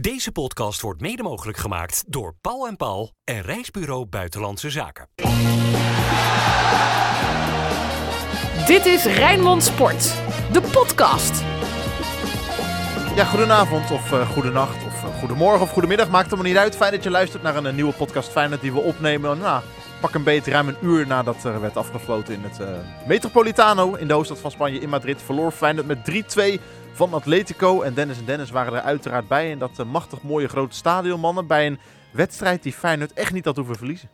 Deze podcast wordt mede mogelijk gemaakt door Paul en Paul en Reisbureau Buitenlandse Zaken. Dit is Rijnmond Sport, de podcast. Ja, goedenavond of uh, goedenacht of uh, goedemorgen of goedemiddag. Maakt allemaal niet uit. Fijn dat je luistert naar een, een nieuwe podcast Feyenoord die we opnemen. Nou, pak een beetje ruim een uur nadat er werd afgefloten in het uh, Metropolitano in de hoofdstad van Spanje in Madrid. Verloor Feyenoord met 3-2 van Atletico. En Dennis en Dennis waren er uiteraard bij in dat machtig mooie grote stadion, mannen. Bij een wedstrijd die Feyenoord echt niet had hoeven verliezen.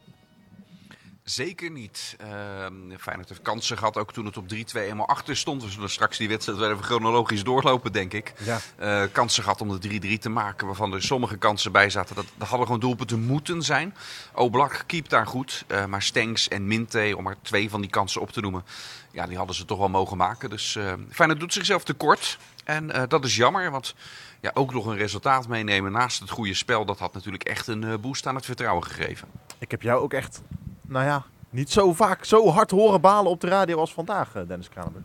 Zeker niet. Uh, Feyenoord heeft kansen gehad, ook toen het op 3-2 eenmaal achter stond. We zullen straks die wedstrijd weer even chronologisch doorlopen, denk ik. Ja. Uh, kansen gehad om de 3-3 te maken, waarvan er sommige kansen bij zaten. Dat, dat hadden gewoon doelpunten moeten zijn. Oblak keept daar goed, uh, maar Stenks en Minte, om er twee van die kansen op te noemen... ja, die hadden ze toch wel mogen maken. Dus Feyenoord doet zichzelf tekort. En dat is jammer, want ja, ook nog een resultaat meenemen naast het goede spel... dat had natuurlijk echt een boost aan het vertrouwen gegeven. Ik heb jou ook echt nou ja, niet zo vaak zo hard horen balen op de radio als vandaag, Dennis Kranenburg.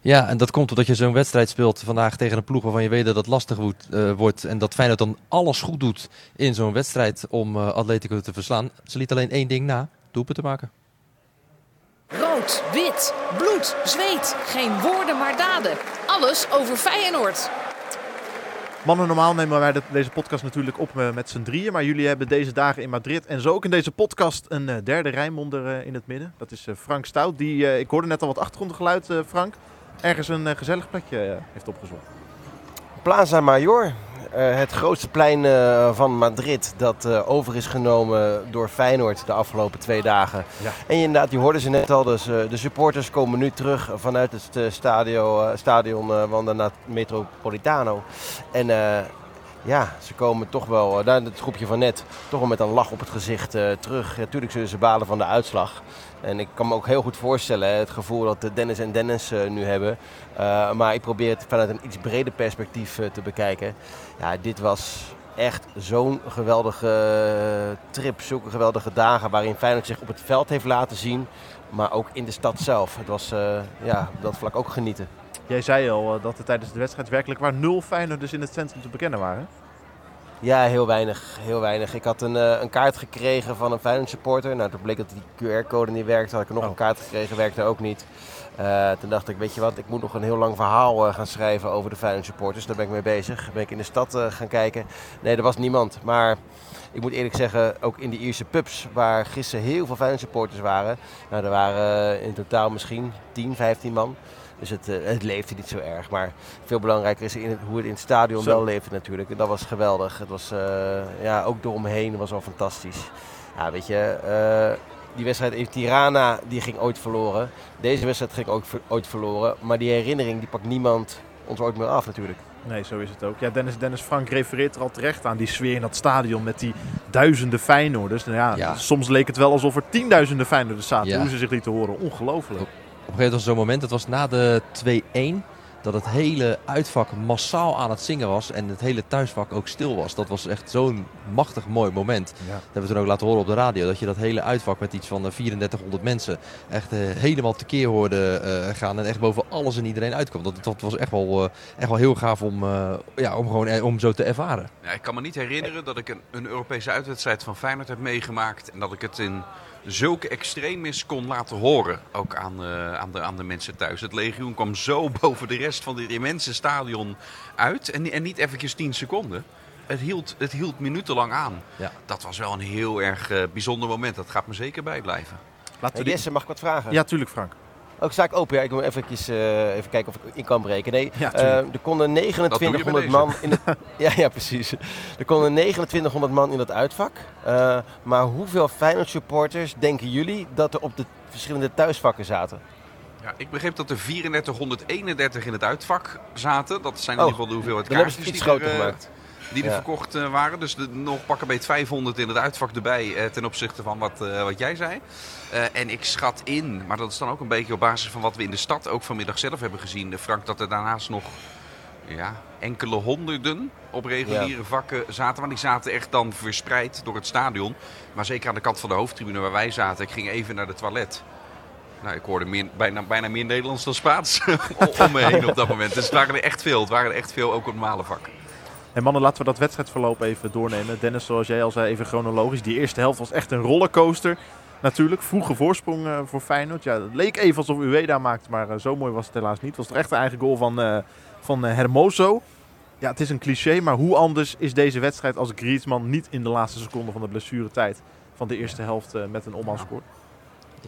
Ja, en dat komt omdat je zo'n wedstrijd speelt vandaag tegen een ploeg waarvan je weet dat het lastig wordt. Uh, wordt en dat Feyenoord dan alles goed doet in zo'n wedstrijd om uh, Atletico te verslaan. Ze liet alleen één ding na, doelpunt te maken. Rood, wit, bloed, zweet. Geen woorden maar daden. Alles over Feyenoord. Mannen, normaal nemen wij de, deze podcast natuurlijk op uh, met z'n drieën. Maar jullie hebben deze dagen in Madrid en zo ook in deze podcast een uh, derde Rijnmonder uh, in het midden. Dat is Frank Stout. Die, ik hoorde net al wat achtergrondgeluid, Frank. Ergens een gezellig plekje heeft opgezocht. Plaza Mayor, het grootste plein van Madrid dat over is genomen door Feyenoord de afgelopen twee dagen. Ja. En je, inderdaad, je hoorde ze net al, dus de supporters komen nu terug vanuit het stadio, stadion Wanda Metropolitano. En ja, ze komen toch wel, uh, het groepje van net, toch wel met een lach op het gezicht uh, terug. Natuurlijk zullen ze balen van de uitslag. En ik kan me ook heel goed voorstellen, het gevoel dat Dennis en Dennis nu hebben. maar ik probeer het vanuit een iets breder perspectief te bekijken. Ja, dit was echt zo'n geweldige trip, zulke geweldige dagen waarin Feyenoord zich op het veld heeft laten zien. Maar ook in de stad zelf. Het was ja, op dat vlak ook genieten. Jij zei al dat er tijdens de wedstrijd werkelijk waar nul Feyenoorders in het centrum te bekennen waren. Ja, heel weinig, heel weinig. Ik had een, uh, een kaart gekregen van een Feyenoord supporter. Nou, toen bleek dat die QR-code niet werkte. Had ik nog Oh. een kaart gekregen, werkte ook niet. Uh, toen dacht ik, weet je wat, ik moet nog een heel lang verhaal uh, gaan schrijven over de Feyenoord supporters. Daar ben ik mee bezig. Ben ik in de stad gaan kijken. Nee, er was niemand. Maar ik moet eerlijk zeggen, ook in die Ierse pubs waar gisteren heel veel Feyenoord supporters waren. Nou, er waren in totaal misschien 10, 15 man. Dus het, uh, het leefde niet zo erg. Maar veel belangrijker is in het, hoe het in het stadion Zo. wel leefde natuurlijk. En dat was geweldig. Het was uh, ja, ook eromheen was al fantastisch. Ja, weet je, uh, die wedstrijd in Tirana die ging ooit verloren. Deze wedstrijd ging ook ooit verloren. Maar die herinnering die pakt niemand ons ooit meer af natuurlijk. Nee, zo is het ook. Ja, Dennis, Dennis Frank refereert er al terecht aan die sfeer in dat stadion met die duizenden Feyenoorders. Nou ja, Ja. soms leek het wel alsof er tienduizenden Feyenoorders zaten. Ja. Hoe ze zich lieten horen. Ongelooflijk. Op een gegeven moment was zo'n moment, het was na de 2-1, dat het hele uitvak massaal aan het zingen was en het hele thuisvak ook stil was. Dat was echt zo'n machtig mooi moment. Ja. Dat hebben we toen ook laten horen op de radio. Dat je dat hele uitvak met iets van eh, 3400 mensen echt eh, helemaal tekeer hoorde eh, gaan. En echt boven alles en iedereen uitkwam. Dat, dat was echt wel, eh, echt wel heel gaaf om, eh, ja, om, gewoon, eh, om zo te ervaren. Ja, ik kan me niet herinneren dat ik een, een Europese uitwedstrijd van Feyenoord heb meegemaakt. En dat ik het in zulke extremis kon laten horen. Ook aan, uh, aan, de, aan de mensen thuis. Het legioen kwam zo boven de rest van dit immense stadion uit. En, en niet eventjes 10 seconden. Het hield, het hield minutenlang aan. Ja. Dat was wel een heel erg uh, bijzonder moment. Dat gaat me zeker bijblijven. Laten we Hey. Jesse, mag ik wat vragen? Ja, tuurlijk Frank. Ook sta ik open, ja. Ik moet even, uh, even kijken of ik in kan breken. Nee, Ja, uh, tuurlijk. er konden Dat doe je bij 2900 deze. man in het... ja, ja, precies. Er konden 2900 man in dat uitvak. Uh, maar hoeveel Feyenoord supporters denken jullie dat er op de verschillende thuisvakken zaten? Ja, ik begreep dat er 3431 in het uitvak zaten. Dat zijn in Oh, ieder geval de hoeveelheid Dan hebben ze kaartjes het iets er, groter eh, gemaakt. Die er Ja. verkocht eh, waren. Dus de, nog pakken bij 500 in het uitvak erbij eh, ten opzichte van wat, eh, wat jij zei. En ik schat in, maar dat is dan ook een beetje op basis van wat we in de stad ook vanmiddag zelf hebben gezien, Frank, dat er daarnaast nog ja, enkele honderden op reguliere vakken zaten. Maar die zaten echt dan verspreid door het stadion. Maar zeker aan de kant van de hoofdtribune waar wij zaten. Ik ging even naar de toilet. Nou, ik hoorde meer, bijna, bijna meer Nederlands dan Spaans om me heen op dat moment. Dus het waren er echt veel. Het waren er echt veel, ook op normale vakken. En mannen, laten we dat wedstrijdverloop even doornemen. Dennis, zoals jij al zei, even chronologisch. Die eerste helft was echt een rollercoaster. Natuurlijk, vroege voorsprong eh, voor Feyenoord. Ja, het leek even alsof Ueda maakte, maar eh, zo mooi was het helaas niet. Het was toch echt een eigen goal van, eh, van Hermoso. Ja, het is een cliché, maar hoe anders is deze wedstrijd als Griezmann niet in de laatste seconde van de blessuretijd van de eerste helft met een omhaal scoort?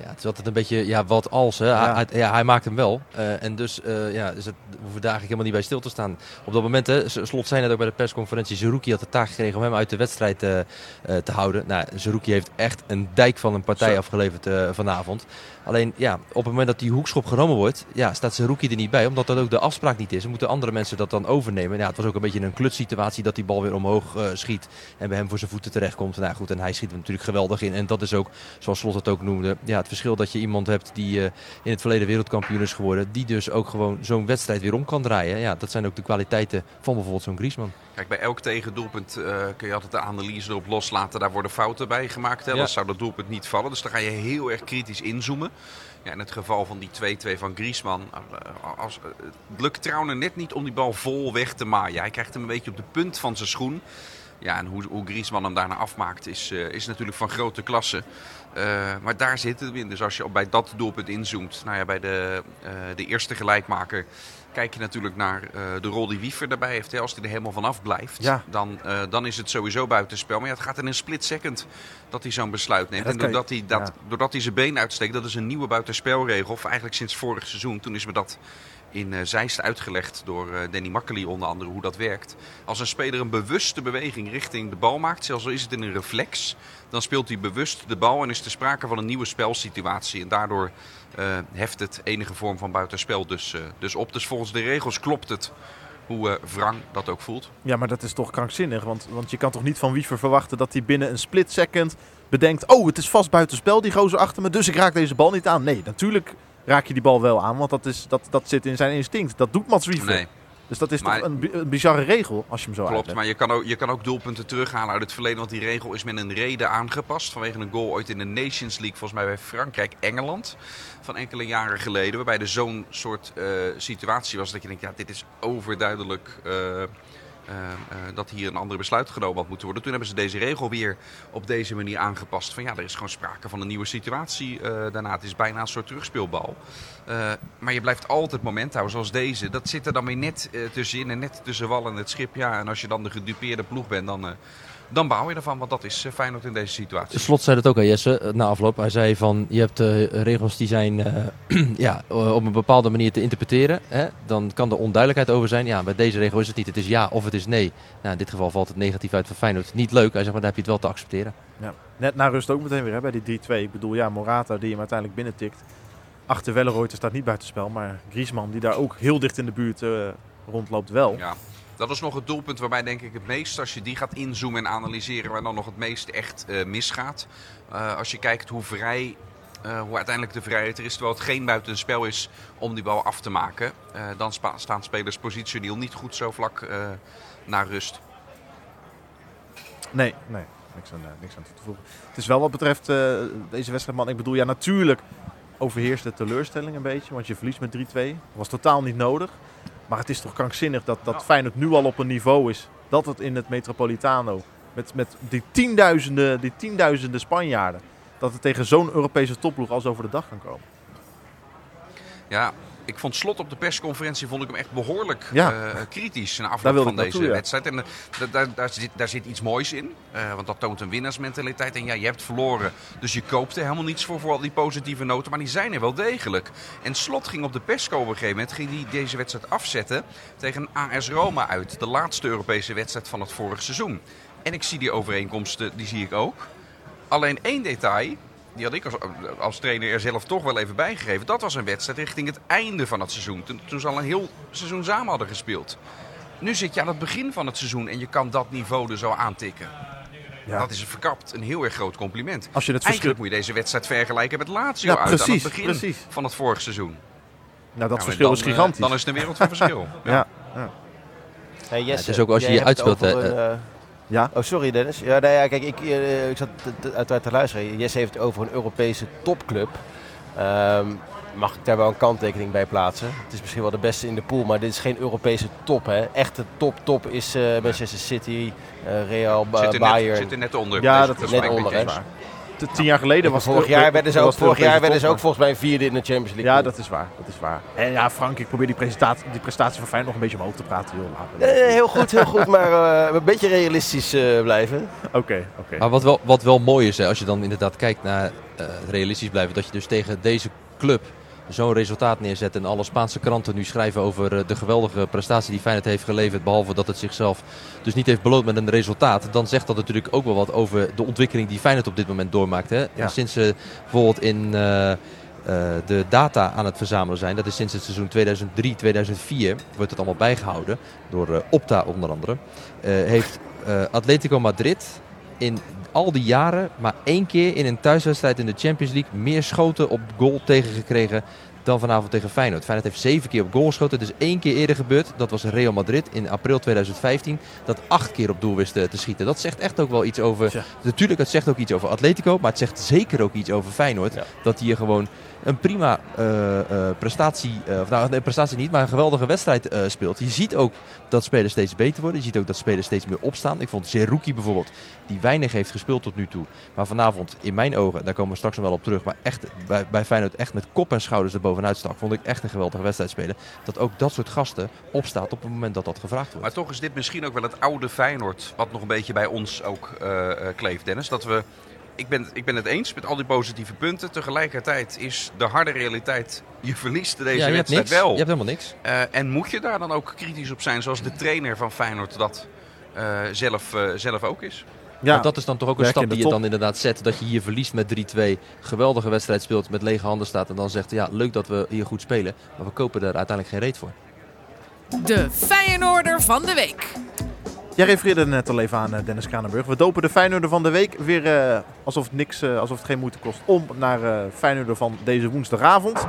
Ja, het is altijd een beetje, ja, wat als. Hè? Ja. Hij, ja, hij maakt hem wel. Eh, en dus, eh, ja, dus het, we hoeven daar eigenlijk helemaal niet bij stil te staan. Op dat moment, hè, Slot zei net ook bij de persconferentie, Zerouki had de taak gekregen om hem uit de wedstrijd eh, te houden. Nou, Zerouki heeft echt een dijk van een partij Zo. afgeleverd vanavond. Alleen, ja, op het moment dat die hoekschop genomen wordt, ja, staat Zerouki er niet bij. Omdat dat ook de afspraak niet is. Dan moeten andere mensen dat dan overnemen. Ja, het was ook een beetje een klutsituatie dat die bal weer omhoog schiet. En bij hem voor zijn voeten terechtkomt. Nou goed, en hij schiet er natuurlijk geweldig in. En dat is ook, zoals Slot het ook noemde, ja, het verschil dat je iemand hebt die eh, in het verleden wereldkampioen is geworden. Die dus ook gewoon zo'n wedstrijd weer om kan draaien. Ja, dat zijn ook de kwaliteiten van bijvoorbeeld zo'n Griezmann. Kijk, bij elk tegendoelpunt eh, kun je altijd de analyse erop loslaten. Daar worden fouten bij gemaakt. Hè? Ja. Dan zou dat doelpunt niet vallen. Dus dan ga je heel erg kritisch inzoomen. Ja, in het geval van die 2-2 van Griezmann. eh, als, het lukt Trauner net niet om die bal vol weg te maaien. Hij krijgt hem een beetje op de punt van zijn schoen. Ja, en hoe, hoe Griezmann hem daarna afmaakt is, is natuurlijk van grote klasse. Eh, maar daar zit het in. Dus als je op- bij dat doelpunt inzoomt, nou ja, bij de, eh, de eerste gelijkmaker, kijk je natuurlijk naar eh, de rol die Wiever daarbij heeft. Hè. Als hij er helemaal vanaf blijft, Ja. dan, dan is het sowieso buitenspel. Maar ja, het gaat in een split second dat hij zo'n besluit neemt. Ja, en je- doordat hij, dat, ja. doordat hij zijn been uitsteekt, dat is een nieuwe buitenspelregel. Of eigenlijk sinds vorig seizoen. Toen is me dat in eh Zeist uitgelegd door eh, Danny Makkely onder andere hoe dat werkt. Als een speler een bewuste beweging richting de bal maakt, zelfs al is het in een reflex, dan speelt hij bewust de bal en is er sprake van een nieuwe spelsituatie. En daardoor eh, heft het enige vorm van buitenspel dus, dus op. Dus volgens de regels klopt het hoe eh Wrang dat ook voelt. Ja, maar dat is toch krankzinnig. Want, want je kan toch niet van Wiever verwachten dat hij binnen een split second bedenkt... Oh, het is vast buitenspel, die gozer achter me, dus ik raak deze bal niet aan. Nee, natuurlijk raak je die bal wel aan, want dat, is, dat, dat zit in zijn instinct. Dat doet Mats Wiever. Nee, Dus dat is Maar- toch een, bi- een bizarre regel, als je hem zo klopt. uitlegt. Maar je kan, ook, je kan ook doelpunten terughalen uit het verleden. Want die regel is met een reden aangepast. Vanwege een goal ooit in de Nations League, volgens mij bij Frankrijk-Engeland. Van enkele jaren geleden. Waarbij er zo'n soort eh, situatie was dat je denkt, ja, dit is overduidelijk. eh, dat hier een ander besluit genomen had moeten worden. Toen hebben ze deze regel weer op deze manier aangepast. Van ja, er is gewoon sprake van een nieuwe situatie eh, daarna. Het is bijna een soort terugspeelbal. Eh, maar je blijft altijd moment houden, zoals deze. Dat zit er dan weer net eh, tussenin en net tussen wal en het schip. Ja, en als je dan de gedupeerde ploeg bent, dan, eh, dan bouw je ervan. Want dat is eh, Feyenoord in deze situatie. Slot zei dat ook aan Jesse eh, na afloop. Hij zei van je hebt eh, regels die zijn eh, ja, op een bepaalde manier te interpreteren. Hè? Dan kan er onduidelijkheid over zijn. Ja, bij deze regel is het niet. Het is ja of het is nee. Nou, in dit geval valt het negatief uit van Feyenoord. Niet leuk. Hij zegt maar daar heb je het wel te accepteren. Ja. Net na rust ook meteen weer hè, bij die 3-2. Ik bedoel, ja, Morata die hem uiteindelijk binnentikt. Achter Welleroyter staat niet buitenspel, maar Griezmann die daar ook heel dicht in de buurt eh, rondloopt wel. Ja, dat is nog het doelpunt waarbij denk ik het meest, als je die gaat inzoomen en analyseren, waar dan nog het meest echt eh, misgaat. Eh, als je kijkt hoe vrij, eh, hoe uiteindelijk de vrijheid er is, terwijl het geen buitenspel is om die bal af te maken. dan staan spelers positioneel niet goed zo vlak naar rust. Nee, nee. Niks aan, niks aan toe te voegen. Het is wel wat betreft deze wedstrijd, man. Ik bedoel, ja, natuurlijk overheerst de teleurstelling een beetje. Want je verliest met 3-2. Was totaal niet nodig. Maar het is toch krankzinnig dat, dat Feyenoord nu al op een niveau is. Dat het in het Metropolitano, met, met die, tienduizenden, die tienduizenden Spanjaarden, dat het tegen zo'n Europese topploeg als over de dag kan komen. Ja, ik vond Slot op de persconferentie vond ik hem echt behoorlijk Ja. eh, kritisch na afloop van deze naartoe, ja. wedstrijd. En eh, da- daar, daar, zit, daar zit iets moois in, eh, want dat toont een winnaarsmentaliteit. En ja, je hebt verloren, dus je koopt er helemaal niets voor, voor al die positieve noten. Maar die zijn er wel degelijk. En Slot ging op de persco op een gegeven moment ging die deze wedstrijd afzetten tegen AS Roma uit. De laatste Europese wedstrijd van het vorige seizoen. En ik zie die overeenkomsten, die zie ik ook. Alleen één detail, die had ik als, als trainer er zelf toch wel even bijgegeven. Dat was een wedstrijd richting het einde van het seizoen. Toen, toen ze al een heel seizoen samen hadden gespeeld. Nu zit je aan het begin van het seizoen en je kan dat niveau er zo aantikken. Ja. Dat is een verkapt, een heel erg groot compliment. Als je het verschil... Eigenlijk moet je deze wedstrijd vergelijken met Lazio Ja, uit aan precies, het begin precies. van het vorige seizoen. Nou, dat Nou, verschil dan, is eh, gigantisch. Dan is het een wereld van verschil. ja. Hey, Jesse, het is ook als je je uitspeelt, over een, eh, Ja? Oh, sorry Dennis. Ja, nou ja, kijk, ik, eh, ik zat uiteraard te luisteren. Jesse heeft het over een Europese topclub. Ehm, mag ik daar wel een kanttekening bij plaatsen. Het is misschien wel de beste in de pool, maar dit is geen Europese top. Hè. Echte top top is eh, Manchester City, eh, Real, Zit er, net, Bayern. zit er net onder. Ja, dat is net onder, hè. Tien jaar geleden was vorig jaar werden ze ook, vorig jaar werden ze ook volgens mij vierde in de Champions League. Ja, dat is waar. Dat is waar. En ja, Frank, ik probeer die, presentatie, die prestatie van Feyenoord nog een beetje omhoog te praten. Joh. Nee, heel goed, heel goed, maar eh, een beetje realistisch eh, blijven. Oké, oké. Maar wat wel, wat wel mooi is, hè, als je dan inderdaad kijkt naar eh, het realistisch blijven, dat je dus tegen deze club zo'n resultaat neerzet. En alle Spaanse kranten nu schrijven over eh, de geweldige prestatie die Feyenoord heeft geleverd. Behalve dat het zichzelf dus niet heeft beloond met een resultaat. Dan zegt dat natuurlijk ook wel wat over de ontwikkeling die Feyenoord op dit moment doormaakt. Hè? Sinds ze bijvoorbeeld in eh, eh, de data aan het verzamelen zijn. Dat is sinds het seizoen 2003, 2004. Wordt het allemaal bijgehouden. Door Opta onder andere. heeft Atletico Madrid in al die jaren maar één keer in een thuiswedstrijd in de Champions League meer schoten op goal tegengekregen dan vanavond tegen Feyenoord. Feyenoord heeft zeven keer op goal geschoten. Het is één keer eerder gebeurd. Dat was Real Madrid in april 2015. Dat acht keer op doel wist eh, te schieten. Dat zegt echt ook wel iets over... Natuurlijk, het zegt ook iets over Atletico. Maar het zegt zeker ook iets over Feyenoord. Ja. Dat hier gewoon een prima eh, eh, prestatie... eh, of nou, nee, prestatie niet, maar een geweldige wedstrijd speelt. Je ziet ook dat spelers steeds beter worden. Je ziet ook dat spelers steeds meer opstaan. Ik vond Zerouki bijvoorbeeld, die weinig heeft gespeeld tot nu toe. Maar vanavond, in mijn ogen, daar komen we straks nog wel op terug. Maar echt bij, bij Feyenoord echt met kop en schouders erbovenuit stak. Vond ik echt een geweldige wedstrijd spelen. Dat ook dat soort gasten opstaat op het moment dat dat gevraagd wordt. Maar toch is dit misschien ook wel het oude Feyenoord, wat nog een beetje bij ons ook kleeft, Dennis. Dat we, ik, ben, ik ben het eens met al die positieve punten. Tegelijkertijd is de harde realiteit, je verliest deze ja, je hebt wedstrijd niks. wel. Je hebt helemaal niks. Eh, en moet je daar dan ook kritisch op zijn, zoals de trainer van Feyenoord dat eh, zelf, eh, zelf ook is? Ja, Want dat is dan toch ook een stap die je top. dan inderdaad zet. Dat je hier verliest met 3-2. Geweldige wedstrijd speelt, met lege handen staat. En dan zegt, ja, leuk dat we hier goed spelen. Maar we kopen er uiteindelijk geen reet voor. De Feyenoorder van de week. Jij refereerde net al even aan eh, Dennis Kranenburg. We dopen de Feyenoorder van de week weer eh, alsof, het niks, eh, alsof het geen moeite kost om naar eh Feyenoorder van deze woensdagavond.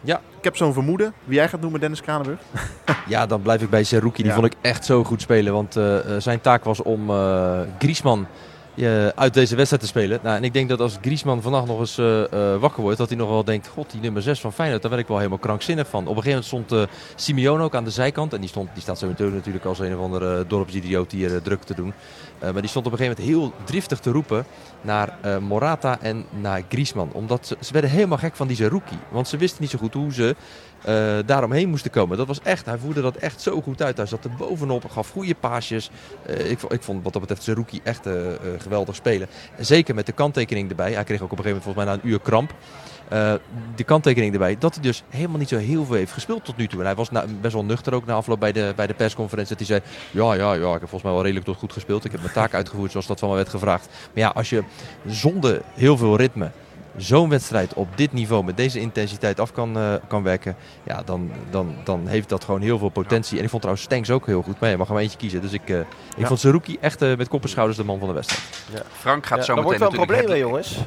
Ja. Ik heb zo'n vermoeden. Wie jij gaat noemen, Dennis Kranenburg. Ja, dan blijf ik bij Zerouki. Die Ja. vond ik echt zo goed spelen. Want zijn taak was om eh Griezmann eh, uit deze wedstrijd te spelen. Nou, en ik denk dat als Griezmann vannacht nog eens eh, eh, wakker wordt, dat hij nog wel denkt, god, die nummer 6 van Feyenoord, daar werd ik wel helemaal krankzinnig van. Op een gegeven moment stond eh Simeone ook aan de zijkant. En die, stond, die staat zo natuurlijk als een of andere dorpsidioot hier druk te doen. Maar die stond op een gegeven moment heel driftig te roepen naar Morata en naar Griezmann. Omdat ze, werden helemaal gek van die Zerouki. Want ze wisten niet zo goed hoe ze eh daaromheen moesten komen. Dat was echt, hij voerde dat echt zo goed uit. Hij zat er bovenop, gaf goede paasjes. Eh, ik, ik vond wat dat betreft Zerouki echt eh, eh, geweldig spelen. En zeker met de kanttekening erbij. Hij kreeg ook op een gegeven moment volgens mij na een uur kramp. De kanttekening erbij dat hij dus helemaal niet zo heel veel heeft gespeeld tot nu toe. En hij was best wel nuchter ook na afloop bij de, bij de persconferentie. Dat hij zei, ja, ja, ja, ik heb volgens mij wel redelijk tot goed gespeeld. Ik heb mijn taak uitgevoerd zoals dat van me werd gevraagd. Maar ja, als je zonder heel veel ritme zo'n wedstrijd op dit niveau met deze intensiteit af kan, eh, kan werken, ja, dan, dan, dan heeft dat gewoon heel veel potentie. En ik vond trouwens Stenks ook heel goed, maar je mag er maar eentje kiezen. Dus ik, eh, ik Ja. vond Zerouki echt eh, met kop en schouders de man van de wedstrijd. Frank gaat Ja, zo dat meteen wordt wel een natuurlijk... probleem, jongens.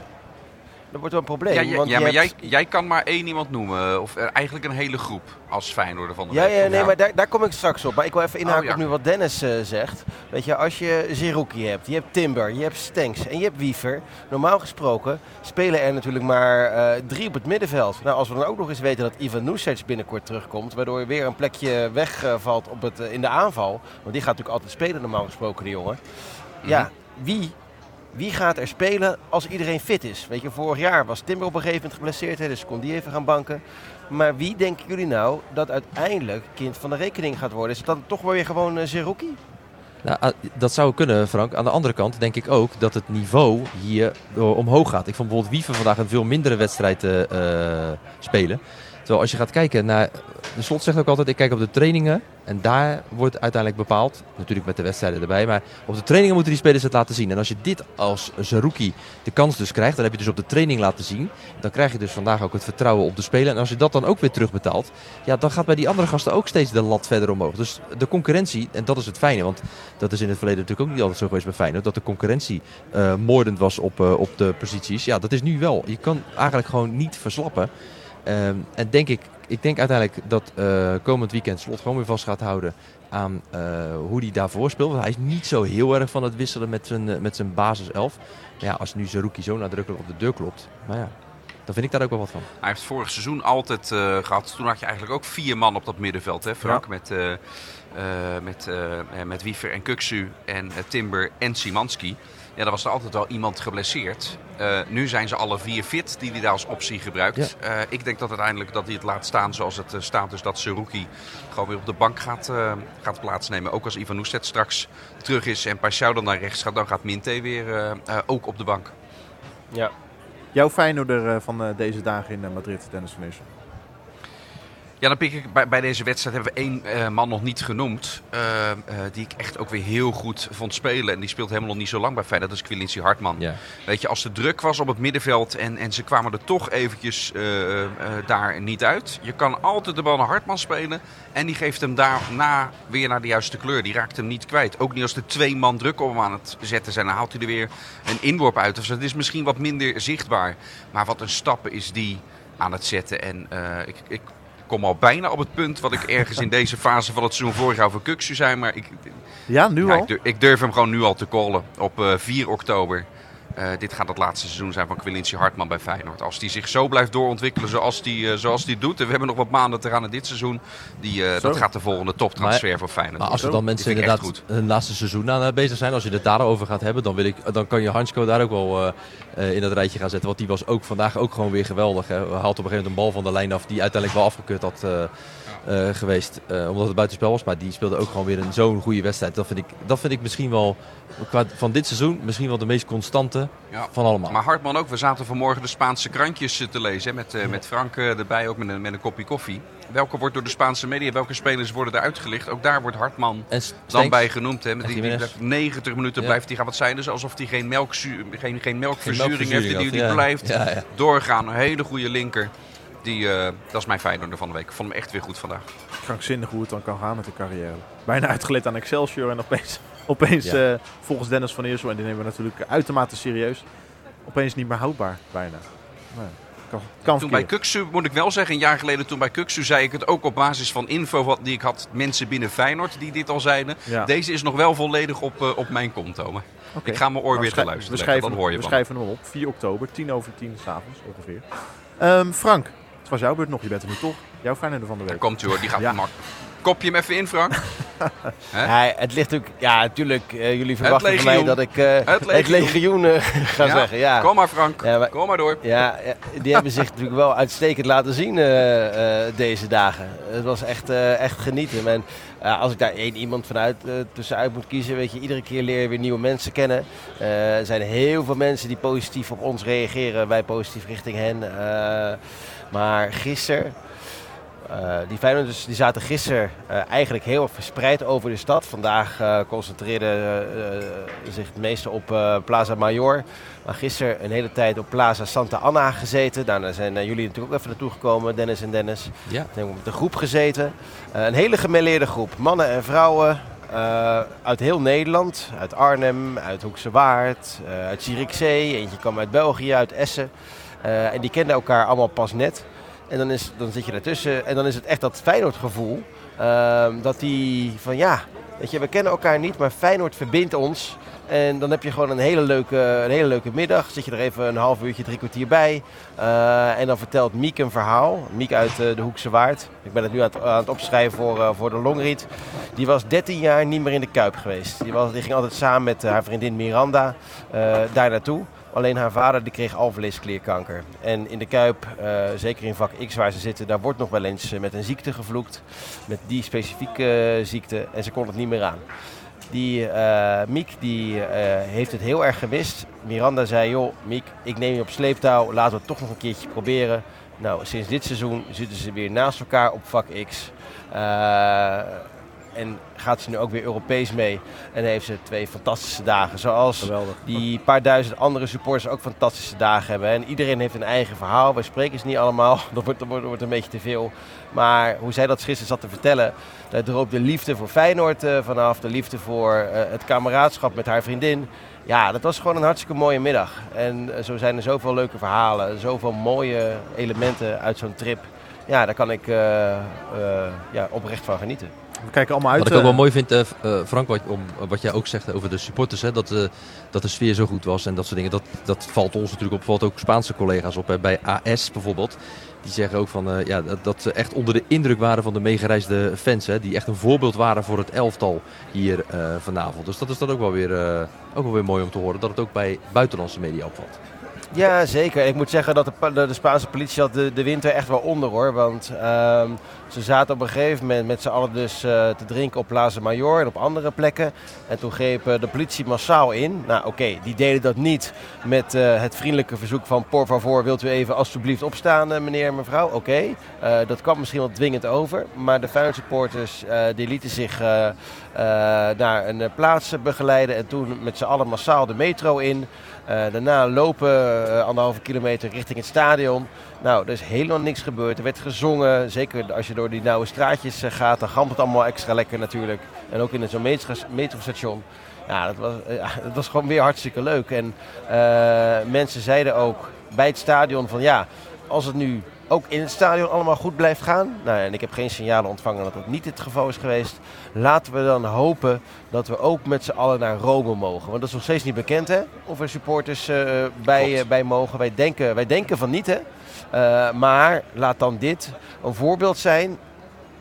Dat wordt wel een probleem. Ja, ja, want ja, maar hebt- jij, jij kan maar één iemand noemen. Of eigenlijk een hele groep als Feyenoorder van de Ja, week. ja, nee, maar daar, daar kom ik straks op. Maar ik wil even inhaken Oh, ja. op nu wat Dennis eh, zegt. Weet je, als je Zerouki hebt, je hebt Timber, je hebt Stenks en je hebt Wiever. Normaal gesproken spelen er natuurlijk maar eh, drie op het middenveld. Nou, als we dan ook nog eens weten dat Ivan Nusic binnenkort terugkomt, waardoor je weer een plekje wegvalt op het, eh, in de aanval. Want die gaat natuurlijk altijd spelen normaal gesproken, die jongen. Ja, wie... Wie gaat er spelen als iedereen fit is? Weet je, vorig jaar was Timber op een gegeven moment geblesseerd, dus kon die even gaan banken. Maar wie denken jullie nou dat uiteindelijk kind van de rekening gaat worden? Is het dan toch wel weer gewoon uh, Zerouki? Nou, ah, dat zou kunnen, Frank. Aan de andere kant denk ik ook dat het niveau hier eh, omhoog gaat. Ik vond bijvoorbeeld Wiever vandaag een veel mindere wedstrijd eh, eh, spelen. Terwijl als je gaat kijken naar... De slot zegt ook altijd, ik kijk op de trainingen. En daar wordt uiteindelijk bepaald. Natuurlijk met de wedstrijden erbij. Maar op de trainingen moeten die spelers het laten zien. En als je dit als Zerouki de kans dus krijgt. Dan heb je dus op de training laten zien. Dan krijg je dus vandaag ook het vertrouwen op de speler. En als je dat dan ook weer terugbetaalt. Ja, dan gaat bij die andere gasten ook steeds de lat verder omhoog. Dus de concurrentie, en dat is het fijne. Want dat is in het verleden natuurlijk ook niet altijd zo geweest bij Feyenoord. Dat de concurrentie eh, moordend was op, eh, op de posities. Ja, dat is nu wel. Je kan eigenlijk gewoon niet verslappen. Ehm, en denk ik, ik denk uiteindelijk dat eh, komend weekend Slot gewoon weer vast gaat houden aan eh, hoe hij daarvoor speelt. Want hij is niet zo heel erg van het wisselen met zijn, eh, met zijn basiself. Maar ja, als nu Zerouki zo nadrukkelijk op de deur klopt. Maar ja, dan vind ik daar ook wel wat van. Hij heeft vorig seizoen altijd eh, gehad. Toen had je eigenlijk ook vier man op dat middenveld, hè, Frank? Met, met, met Wiever en Kuksu en Timber en Simanski. Ja, daar was er altijd wel iemand geblesseerd. Eh, nu zijn ze alle vier fit die hij daar als optie gebruikt. Eh, ik denk dat uiteindelijk dat hij het laat staan zoals het eh, staat. Dus dat Seruki gewoon weer op de bank gaat, eh, gaat plaatsnemen. Ook als Ivan Oestet straks terug is en Pashao dan naar rechts gaat, dan gaat Minte weer eh, eh, ook op de bank. Ja. Jouw Feyenoorder van eh, deze dagen in Madrid, Dennis van Eersel. Ja, dan pik ik bij, bij deze wedstrijd hebben we één eh, man nog niet genoemd. eh, eh, die ik echt ook weer heel goed vond spelen. En die speelt helemaal nog niet zo lang bij Feyenoord. Dat is Quilincy Hartman. Ja. Weet je, als de druk was op het middenveld en, en ze kwamen er toch eventjes daar niet uit. Je kan altijd de bal naar Hartman spelen. En die geeft hem daarna weer naar de juiste kleur. Die raakt hem niet kwijt. Ook niet als er twee man druk op hem aan het zetten zijn. Dan haalt hij er weer een inworp uit. Dus het is misschien wat minder zichtbaar. Maar wat een stappen is die aan het zetten. En ik, ik kom al bijna op het punt wat ik ergens in deze fase van het seizoen vorig jaar voor Kuksu zei. Maar ik, Ja, nu ja, al? ik, durf, ik durf hem gewoon nu al te callen op eh, 4 oktober. Eh, dit gaat het laatste seizoen zijn van Quilincy Hartman bij Feyenoord. Als hij zich zo blijft doorontwikkelen zoals hij eh, zoals die doet. En we hebben nog wat maanden te gaan in dit seizoen. Die, eh, dat gaat de volgende toptransfer voor Feyenoord Maar als er dan Die mensen inderdaad hun laatste seizoen aan bezig zijn, als je het daarover gaat hebben, dan, wil ik, dan kan je Hansko daar ook wel eh, eh, in dat rijtje gaan zetten. Want die was ook vandaag ook gewoon weer geweldig. Hè. Haalt op een gegeven moment een bal van de lijn af die uiteindelijk wel afgekeurd had eh, geweest. eh, omdat het buitenspel was. Maar die speelde ook gewoon weer een zo'n goede wedstrijd. Dat vind, ik, dat vind ik misschien wel, qua, van dit seizoen, misschien wel de meest constante Ja. van allemaal. Maar Hartman ook. We zaten vanmorgen de Spaanse krantjes eh, te lezen. hè, Met, eh, met Frank erbij, ook met een, met een kopje koffie. Welke wordt door de Spaanse media, welke spelers worden er uitgelicht? Ook daar wordt Hartman en dan bij genoemd. Hè. Met die, die Jiménez. blijft 90 minuten Ja. blijft hij gaan. Wat zijn dus alsof hij geen, geen, geen geen melkverzuring heeft. melkverzuring Die, die blijft doorgaan. Een hele goede linker. Die, eh, dat is mijn Feyenoorder van de week. Ik vond hem echt weer goed vandaag. Krankzinnig hoe het dan kan gaan met de carrière. Bijna uitgeleid aan Excelsior en opeens, opeens Ja. eh, volgens Dennis van Eersel, en die nemen we natuurlijk uitermate serieus, opeens niet meer houdbaar bijna. Nee, kan, kan Toen bij. Kuksu, moet ik wel zeggen, een jaar geleden toen bij Kuksu zei ik het ook op basis van info wat, die ik had. Mensen binnen Feyenoord die dit al zeiden. Ja. Deze is nog wel volledig op, eh, op mijn konto. Maar. Ik ga mijn oor Nou, weer te luisteren. We leggen, schrijven, dan hoor je we van. schrijven hem op. 4 oktober, 10 over 10 s'avonds ongeveer. Ehm, Frank, het was jouw beurt nog. Je bent er nu toch. Jouw Feyenoorder van de Daar week. komt u hoor, die gaat Ja. mak. Kopje hem even in, Frank. Ja, het ligt ook, ja, natuurlijk. eh, jullie verwachten van mij dat ik eh, Het het legioen. eh, ga Ja, zeggen. Ja. Kom maar Frank, Ja, maar- kom maar door. Ja, ja, die hebben zich natuurlijk wel uitstekend laten zien deze dagen. Het was echt, echt genieten. En als ik daar één iemand vanuit tussenuit moet kiezen, weet je, iedere keer leer je weer nieuwe mensen kennen. Er zijn heel veel mensen die positief op ons reageren, wij positief richting hen. Maar gisteren, eh, die Feyenoorders die zaten gisteren eh, eigenlijk heel erg verspreid over de stad. Vandaag eh concentreerden zich het meeste op Plaza Mayor. Maar gisteren een hele tijd op Plaza Santa Anna gezeten. Daarna zijn jullie natuurlijk ook even naartoe gekomen, Dennis en Dennis. Ja. We hebben met de groep gezeten. Een hele gemêleerde groep. Mannen en vrouwen uit heel Nederland. Uit Arnhem, uit Hoekse Waard, uit Zierikzee. Eentje kwam uit België, uit Essen. En die kenden elkaar allemaal pas net. En dan, is, dan zit je daartussen en dan is het echt dat Feyenoord gevoel. ehm, dat die van ja, weet je, we kennen elkaar niet, maar Feyenoord verbindt ons. En dan heb je gewoon een hele leuke, een hele leuke middag. Zit je er even een half uurtje, drie kwartier bij. Eh, en dan vertelt Miek een verhaal. Miek uit eh, de Hoekse Waard. Ik ben het nu aan het, aan het opschrijven voor, eh, voor de longread. Die was 13 jaar niet meer in de Kuip geweest. Die, was, die ging altijd samen met haar vriendin Miranda daar naartoe. Alleen haar vader die kreeg alvleesklierkanker. En in de Kuip, eh, zeker in vak X waar ze zitten, daar wordt nog wel eens eh, met een ziekte gevloekt. Met die specifieke eh, ziekte. En ze kon het niet meer aan. Die eh, Miek die, heeft het heel erg gemist. Miranda zei, joh Miek, ik neem je op sleeptouw. Laten we het toch nog een keertje proberen. Nou, sinds dit seizoen zitten ze weer naast elkaar op vak X. En gaat ze nu ook weer Europees mee. En heeft ze twee fantastische dagen. Zoals Geweldig. die paar duizend andere supporters ook fantastische dagen hebben. En iedereen heeft een eigen verhaal. Wij spreken ze niet allemaal. Dat wordt, dat wordt, een beetje te veel. Maar hoe zij dat gisteren zat te vertellen. Daar droop de liefde voor Feyenoord eh, vanaf. De liefde voor eh, het kameraadschap met haar vriendin. Ja, dat was gewoon een hartstikke mooie middag. En eh, zo zijn er zoveel leuke verhalen. Zoveel mooie elementen uit zo'n trip. Ja, daar kan ik ja, oprecht van genieten. We kijken allemaal uit. Wat ik ook eh, wel mooi vind, eh, eh, Frank, wat, om, wat jij ook zegt over de supporters, hè, dat, eh, dat de sfeer zo goed was en dat soort dingen. Dat, dat valt ons natuurlijk op, valt ook Spaanse collega's op. Hè, bij AS bijvoorbeeld. Die zeggen ook van, eh, ja, dat, dat ze echt onder de indruk waren van de meegereisde fans. Hè, die echt een voorbeeld waren voor het elftal hier eh, vanavond. Dus dat is dan ook wel, weer, eh, ook wel weer mooi om te horen. Dat het ook bij buitenlandse media opvalt. Ja, zeker. Ik moet zeggen dat de, de, de Spaanse politie had de, de winter echt wel onder hoor. Want ehm, ze zaten op een gegeven moment met z'n allen dus eh, te drinken op Plaza Mayor en op andere plekken. En toen greep de politie massaal in. Nou oké, die deden dat niet met eh, het vriendelijke verzoek van por favor, wilt u even alstublieft opstaan eh, meneer en mevrouw. Oké, dat kwam misschien wel dwingend over. Maar de Feyenoord die lieten zich naar een plaats begeleiden. En toen met z'n allen massaal de metro in. Daarna lopen eh, anderhalve kilometer richting het stadion. Nou, er is helemaal niks gebeurd. Er werd gezongen. Zeker als je door die nauwe straatjes eh, gaat, dan gamt het allemaal extra lekker natuurlijk. En ook in zo'n metro- metrostation. Ja, dat was, eh, ja, dat was gewoon weer hartstikke leuk. En eh, mensen zeiden ook bij het stadion van ja, als het nu ook in het stadion allemaal goed blijft gaan. Nou, en ik heb geen signalen ontvangen dat dat niet het geval is geweest. Laten we dan hopen dat we ook met z'n allen naar Rome mogen. Want dat is nog steeds niet bekend, hè? Of er supporters bij, bij mogen. Wij denken, wij denken van niet, hè? Eh, maar laat dan dit een voorbeeld zijn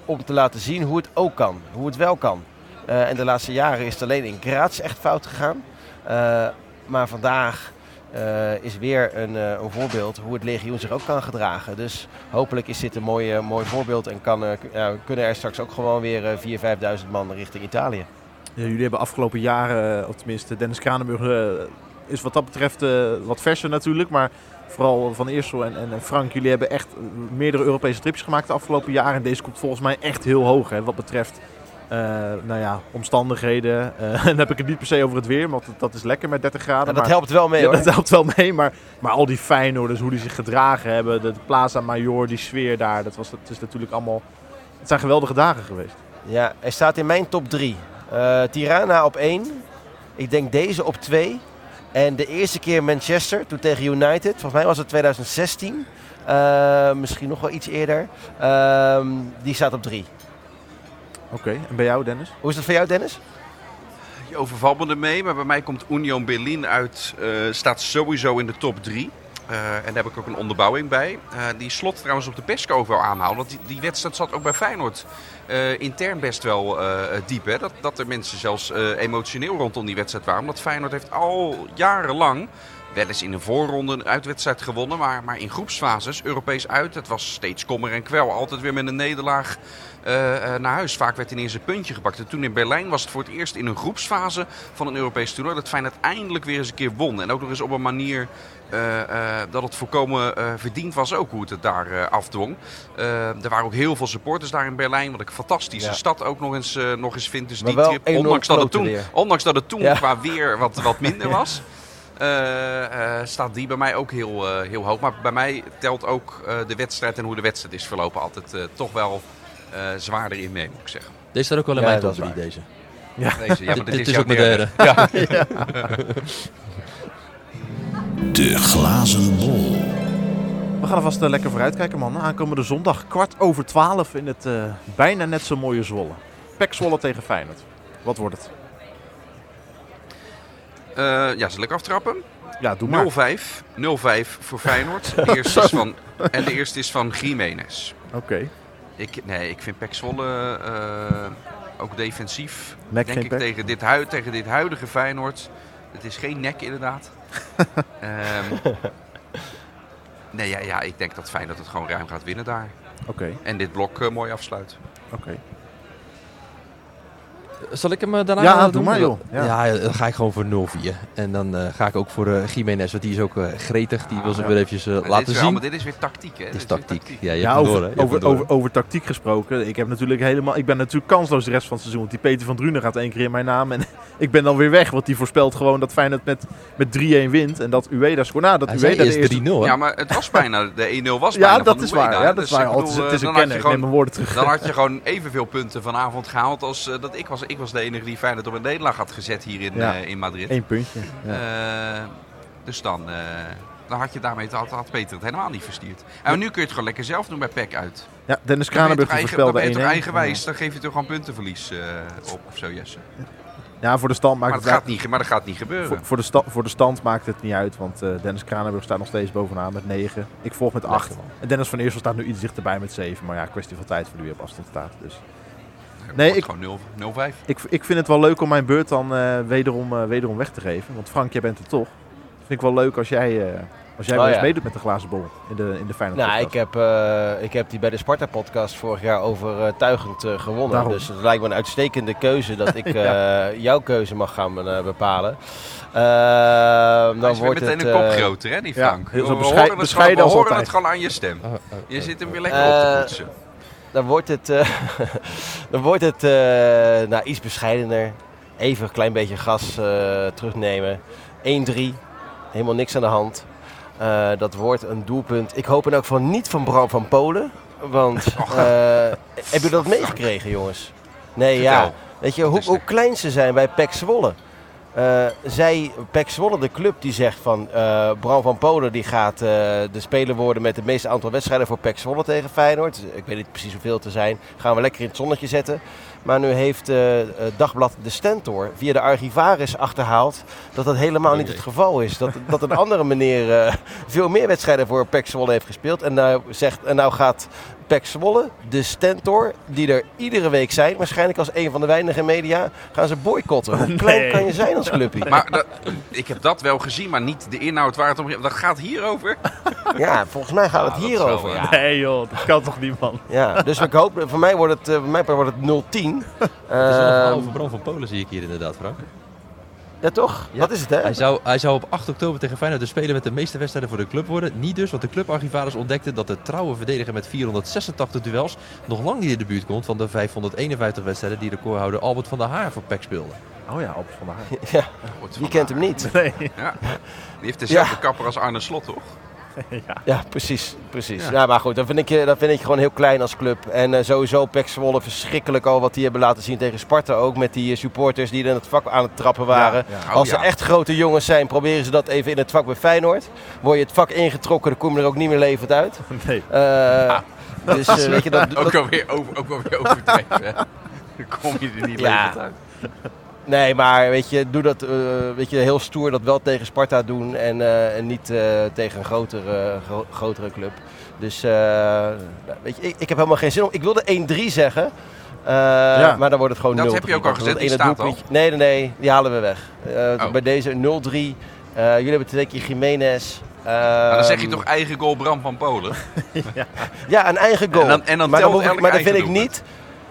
om te laten zien hoe het ook kan. Hoe het wel kan. Eh, en de laatste jaren is het alleen in Graz echt fout gegaan. Eh, maar vandaag is weer een, een voorbeeld hoe het legioen zich ook kan gedragen. Dus hopelijk is dit een mooi, mooi voorbeeld en kan, kunnen er straks ook gewoon weer eh 4.000, 5.000 man richting Italië. Jullie hebben afgelopen jaren, of tenminste Dennis Kranenburg is wat dat betreft wat verser natuurlijk. Maar vooral Van Eersel en, en Frank, jullie hebben echt eh, meerdere Europese trips gemaakt de afgelopen jaren. En deze komt volgens mij echt heel hoog hè, wat betreft eh, nou ja, omstandigheden. Eh, en dan heb ik het niet per se over het weer, want dat- dat is lekker met 30 graden. En dat maar- helpt wel mee ja, hoor. dat helpt wel mee, maar, maar al die Feyenoorders, hoe die zich gedragen hebben, de, de Plaza Major, die sfeer daar, dat, was, dat is natuurlijk allemaal... Het zijn geweldige dagen geweest. Ja, hij staat in mijn top 3. Tirana op 1. Ik denk deze op 2. En de eerste keer Manchester, toen tegen United. Volgens mij was het 2016. Eh, misschien nog wel iets eerder. Ehm, die staat op 3. Oké, en bij jou Dennis? Hoe is dat voor jou, Dennis? Je overvalt me ermee, maar bij mij komt Union Berlin uit, eh, staat sowieso in de top 3. Eh, en daar heb ik ook een onderbouwing bij. Eh, die slot trouwens op de persco wel aanhouden. Want die, wedstrijd zat ook bij Feyenoord eh, intern best wel diep. Hè? Dat, dat er mensen zelfs emotioneel rondom die wedstrijd waren. Omdat Feyenoord heeft al jarenlang wel eens in een voorronde een uitwedstrijd gewonnen. Maar, maar in groepsfases, Europees uit, het was steeds kommer en kwel. Altijd weer met een nederlaag eh, eh, naar huis. Vaak werd ineens een puntje gepakt. En toen in Berlijn was het voor het eerst in een groepsfase van een Europees toernooi dat Feyenoord eindelijk weer eens een keer won. En ook nog eens op een manier eh, dat het volkomen eh, verdiend was ook hoe het het daar afdwong. Er waren ook heel veel supporters daar in Berlijn, wat ik een fantastische Ja. stad ook nog eens, nog eens vind. Dus Maar die trip, ondanks dat, het toen, weer. ondanks dat het toen Ja. qua weer wat, wat minder was, staat die bij mij ook heel, eh, heel hoog. Maar bij mij telt ook eh, de wedstrijd en hoe de wedstrijd is verlopen altijd eh, toch wel eh, zwaarder in mee, moet ik zeggen. Deze staat ook wel in Ja, mijn top is 3, deze. Deze, ja, maar dit, Dit is, ook mijn derde. derde. De glazen bol. We gaan alvast uh, lekker vooruitkijken man. Aankomende zondag kwart over twaalf in het uh, bijna net zo mooie Zwolle. Pek Zwolle tegen Feyenoord. Wat wordt het? Uh, ja, zal ik aftrappen? Ja, doe maar. 0-5. 0-5 voor Feyenoord. De eerste is van, en de eerste is van Jiménez. Oké. Okay. Ik, nee, ik vind Pek Zwolle uh, ook defensief. Nek denk ik tegen dit, hui, tegen dit huidige Feyenoord. Het is geen nek inderdaad. um, nee, ja, ja, ik denk dat Feyenoord het gewoon ruim gaat winnen daar. Oké. Okay. En dit blok uh, mooi afsluit. Oké. Okay. Zal ik hem uh, daarna Ja, doen? doe maar joh. Ja. ja, dan ga ik gewoon voor 0-4. En dan uh, ga ik ook voor uh, Jiménez, want die is ook uh, gretig. Die ah, wil ze ja. weer eventjes laten dit zien. Wel, maar dit is weer tactiek, hè? Dit is tactiek. tactiek. Ja, je ja, over, door, hè? Je over, over, over, tactiek gesproken. Ik, heb natuurlijk helemaal, ik ben natuurlijk kansloos de rest van het seizoen. Want die Peter van Drunen gaat één keer in mijn naam. En ik ben dan weer weg. Want die voorspelt gewoon dat Feyenoord met, met 3-1 wint. En dat Ueda scoort. Nou, dat Hij Ueda is 3-0, Ja, maar het was bijna, de 1-0 was ja, bijna dat van is waar. Ja, dat dus is waar. ik bedoel, het is, een kenner. Ik neem gewoon- mijn woorden terug. Dan had je gewoon evenveel punten vanavond gehaald als dat ik was. Ik was de enige die Feyenoord op een nederlaag had gezet hier in, Ja. uh, in Madrid. Eén puntje. Ja. Uh, dus dan, uh, dan had je daarmee had, had Peter het helemaal niet verstuurd. En nu kun je het gewoon lekker zelf doen bij PEC uit. Ja, Dennis Dan ben je Kranenburg toch eigen, dan voorspelde ben je toch 1-1. eigenwijs, dan geef je toch gewoon puntenverlies eh, op of zo, Jesse. Ja, voor de stand maakt Maar het gaat niet, maar dat gaat niet gebeuren. Voor, voor, de sta- voor de stand maakt het niet uit, want eh, Dennis Kranenburg staat nog steeds bovenaan met 9. Ik volg met 8. En Dennis van Eersel staat nu iets dichterbij met 7. Maar ja, kwestie van tijd voor wie op afstand staat. Dus. Nee, ik- gewoon 0 0-5. Ik, ik vind het wel leuk om mijn beurt dan eh, wederom, eh, wederom weg te geven. Want Frank, jij bent er toch. vind ik wel leuk als jij, eh, als jij Oh, wel eens ja. meedoet met de glazen bol in de, in de Feyenoord Nou, ik podcast. heb, eh, ik heb die bij de Sparta-podcast vorig jaar overtuigend eh, gewonnen. Daarom. Dus het lijkt me een uitstekende keuze dat ik eh, jouw keuze mag gaan bepalen. Ehm, Dan wordt meteen het, een kop groter, hè, die ja, Frank. heel we zo we beschei- horen, het, bescheiden gewoon, we als horen altijd. het gewoon aan je stem. Je zit hem weer lekker op te poetsen. Dan wordt het, eh, dan wordt het eh, nou, iets bescheidener. Even een klein beetje gas eh, terugnemen. 1-3. Helemaal niks aan de hand. Dat wordt een doelpunt. Ik hoop in elk geval niet van Bram van Polen. Want eh heb je dat meegekregen, jongens? Nee, ja. Weet je hoe, hoe klein ze zijn bij PEC Zwolle? Eh, zij, PEC Zwolle, de club, die zegt van eh Bram van Polen die gaat eh, de speler worden met het meeste aantal wedstrijden voor PEC Zwolle tegen Feyenoord. Ik weet niet precies hoeveel te zijn. Gaan we lekker in het zonnetje zetten. Maar nu heeft eh, eh, Dagblad De Stentor via de archivaris achterhaald dat dat helemaal niet het geval is. Dat, dat een andere meneer eh, veel meer wedstrijden voor PEC Zwolle heeft gespeeld. En nou, zegt, en nou gaat PEC Zwolle, De Stentor, die er iedere week zijn, waarschijnlijk als een van de weinige media, gaan ze boycotten. Hoe klein Nee. kan je zijn als clubje? Maar dat- ik heb dat wel gezien, maar niet de inhoud waar het om gaat. Dat gaat hierover. Ja, volgens mij gaat Ja, het hierover. wel, Ja. Nee joh, dat kan toch niet man. Ja, dus ik hoop, voor mij wordt het, voor mij wordt het 0-10. Het is wel een Ehm, over Bram van Polen zie ik hier inderdaad, Frank. ja, toch? Ja. Dat is het, hè? Hij zou, hij zou op 8 oktober tegen Feyenoord de speler met de meeste wedstrijden voor de club worden. Niet dus, want de clubarchivaris ontdekte dat de trouwe verdediger met 486 duels nog lang niet in de buurt komt van de 551 wedstrijden die recordhouder Albert van der Haar voor PEC speelde. Oh ja, op vandaag. Ja, Wordt wie vandaag. kent hem niet? Nee. Ja. Die heeft dezelfde Ja. kapper als Arne Slot, toch? Ja, precies. precies. Ja. Ja. maar goed, dat vind, ik, je- dat vind ik gewoon heel klein als club. En eh, sowieso Pek Zwolle verschrikkelijk al wat die hebben laten zien tegen Sparta ook. Met die eh, supporters die er in het vak aan het trappen waren. Ja, ja. Oh, Als ja. ze echt grote jongens zijn, proberen ze dat even in het vak bij Feyenoord. Word je het vak ingetrokken, dan kom je er ook niet meer levend uit. Nee. Eh, Dus eh, weet je, dat, Ook alweer, over, ook alweer overdreven. Dan kom je er niet Ja. levend uit. Nee, maar weet je, doe dat eh, weet je, heel stoer dat wel tegen Sparta doen en, eh, en niet eh, tegen een grotere, gro- grotere club. Dus weet je, ik, ik heb helemaal geen zin om. Ik wilde 1-3 zeggen, eh, maar dan wordt het gewoon 0-3. Dat heb je ook al gezet, dat die staat doelpuntje- Nee, nee, nee, die halen we weg. Eh, Oh. Bij deze 0-3. Eh, jullie hebben twee keer Jiménez. Maar dan zeg je toch eigen goal Bram van Polen? Ja, een eigen goal. En dan- en dan maar ik- maar dat vind ik niet.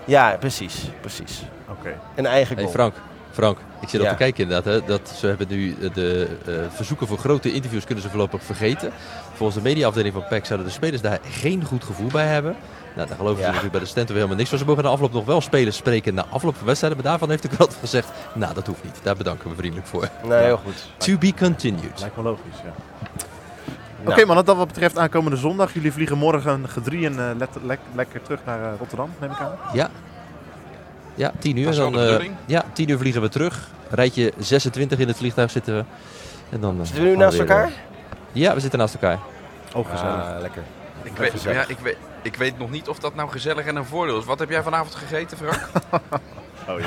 Ja, precies, precies. Oké. Een eigen Hey goal. Frank, Frank, ik zit al Ja. te kijken inderdaad. Hè, dat ze hebben nu eh, de eh, verzoeken voor grote interviews kunnen ze voorlopig vergeten. Volgens de mediaafdeling van PEC zouden de spelers daar geen goed gevoel bij hebben. Nou, daar geloven ze Ja. natuurlijk bij de Stentor helemaal niks van. Ze mogen na afloop nog wel spelers spreken na afloop van wedstrijden. Maar daarvan heeft de krant gezegd, nou dat hoeft niet. Daar bedanken we vriendelijk voor. Nee, heel goed. To be continued. Lijkt me logisch, ja. Nou. Oké man, dat wat betreft aankomende zondag. Jullie vliegen morgen gedrieën eh, lekker terug naar eh, Rotterdam, neem ik aan. Ja. Ja, 10 uur. Dat is wel Dan, de eh, ja, 10 uur vliegen we terug. Rijtje 26 in het vliegtuig zitten we. En dan, eh, Zitten we nu naast weer, elkaar? eh, ja, we zitten naast elkaar. Oh, gezellig. Ah, lekker. Ik weet, gezellig. ja, ik, weet, ik weet nog niet of dat nou gezellig en een voordeel is. Wat heb jij vanavond gegeten, Frank? Oh ja.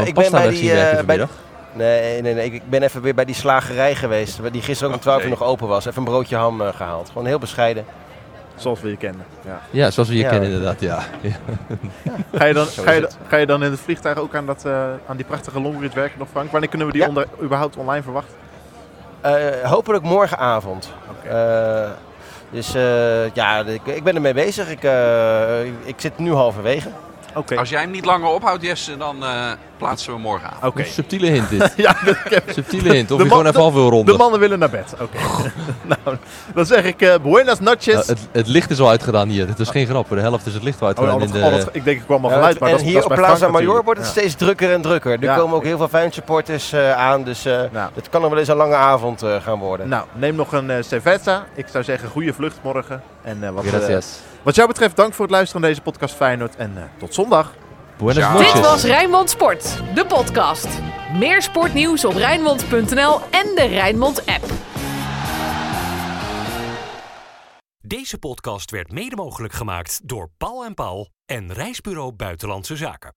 Eh, ik ben bij die, eh, bij, vanmiddag. nee, nee, nee, ik- ben even weer bij die slagerij geweest, die gisteren ook om 12 uur nog open was. Even een broodje ham eh, gehaald. Gewoon heel bescheiden. Zoals we je kennen. Ja. Ja, zoals we je Ja. kennen inderdaad, ja. ja. Ga, je dan, ga, je, het. ga je dan in het vliegtuig ook aan, dat, eh, aan die prachtige Longreach werken nog, Frank? Wanneer kunnen we die Ja. onder, überhaupt online verwachten? Eh, hopelijk morgenavond. Oké. Eh, dus eh, ja, ik, ik ben ermee bezig. Ik, eh, ik zit nu halverwege. Oké. Als jij hem niet langer ophoudt, Jesse, dan eh, plaatsen we morgen aan. Oké. Subtiele hint dit. Ja, Subtiele hint. Of De je gewoon even af wil de ronden. mannen willen naar bed. Oké. nou, dan zeg ik eh, buenas noches. Nou, het, het licht is al uitgedaan hier. Het is geen grap. De helft is het licht al Oh, uitgedaan. in de... al dat- ik denk ik kwam al Ja, vanuit, maar en dat, hier dat op Plaza Major wordt het Ja. steeds drukker en drukker. Er Ja. komen ook heel veel Feyenoord supporters eh, aan. Dus eh Nou. het kan nog wel eens een lange avond eh, gaan worden. Nou, neem nog een cerveza. Ik zou zeggen, goede vlucht morgen. En eh, wat, eh, wat jou betreft, dank voor het luisteren naar deze podcast Feyenoord. En eh, tot zondag. Dit was Rijnmond Sport, de podcast. Meer sportnieuws op Rijnmond.nl en de Rijnmond app. Deze podcast werd mede mogelijk gemaakt door Paul en Paul en Reisbureau Buitenlandse Zaken.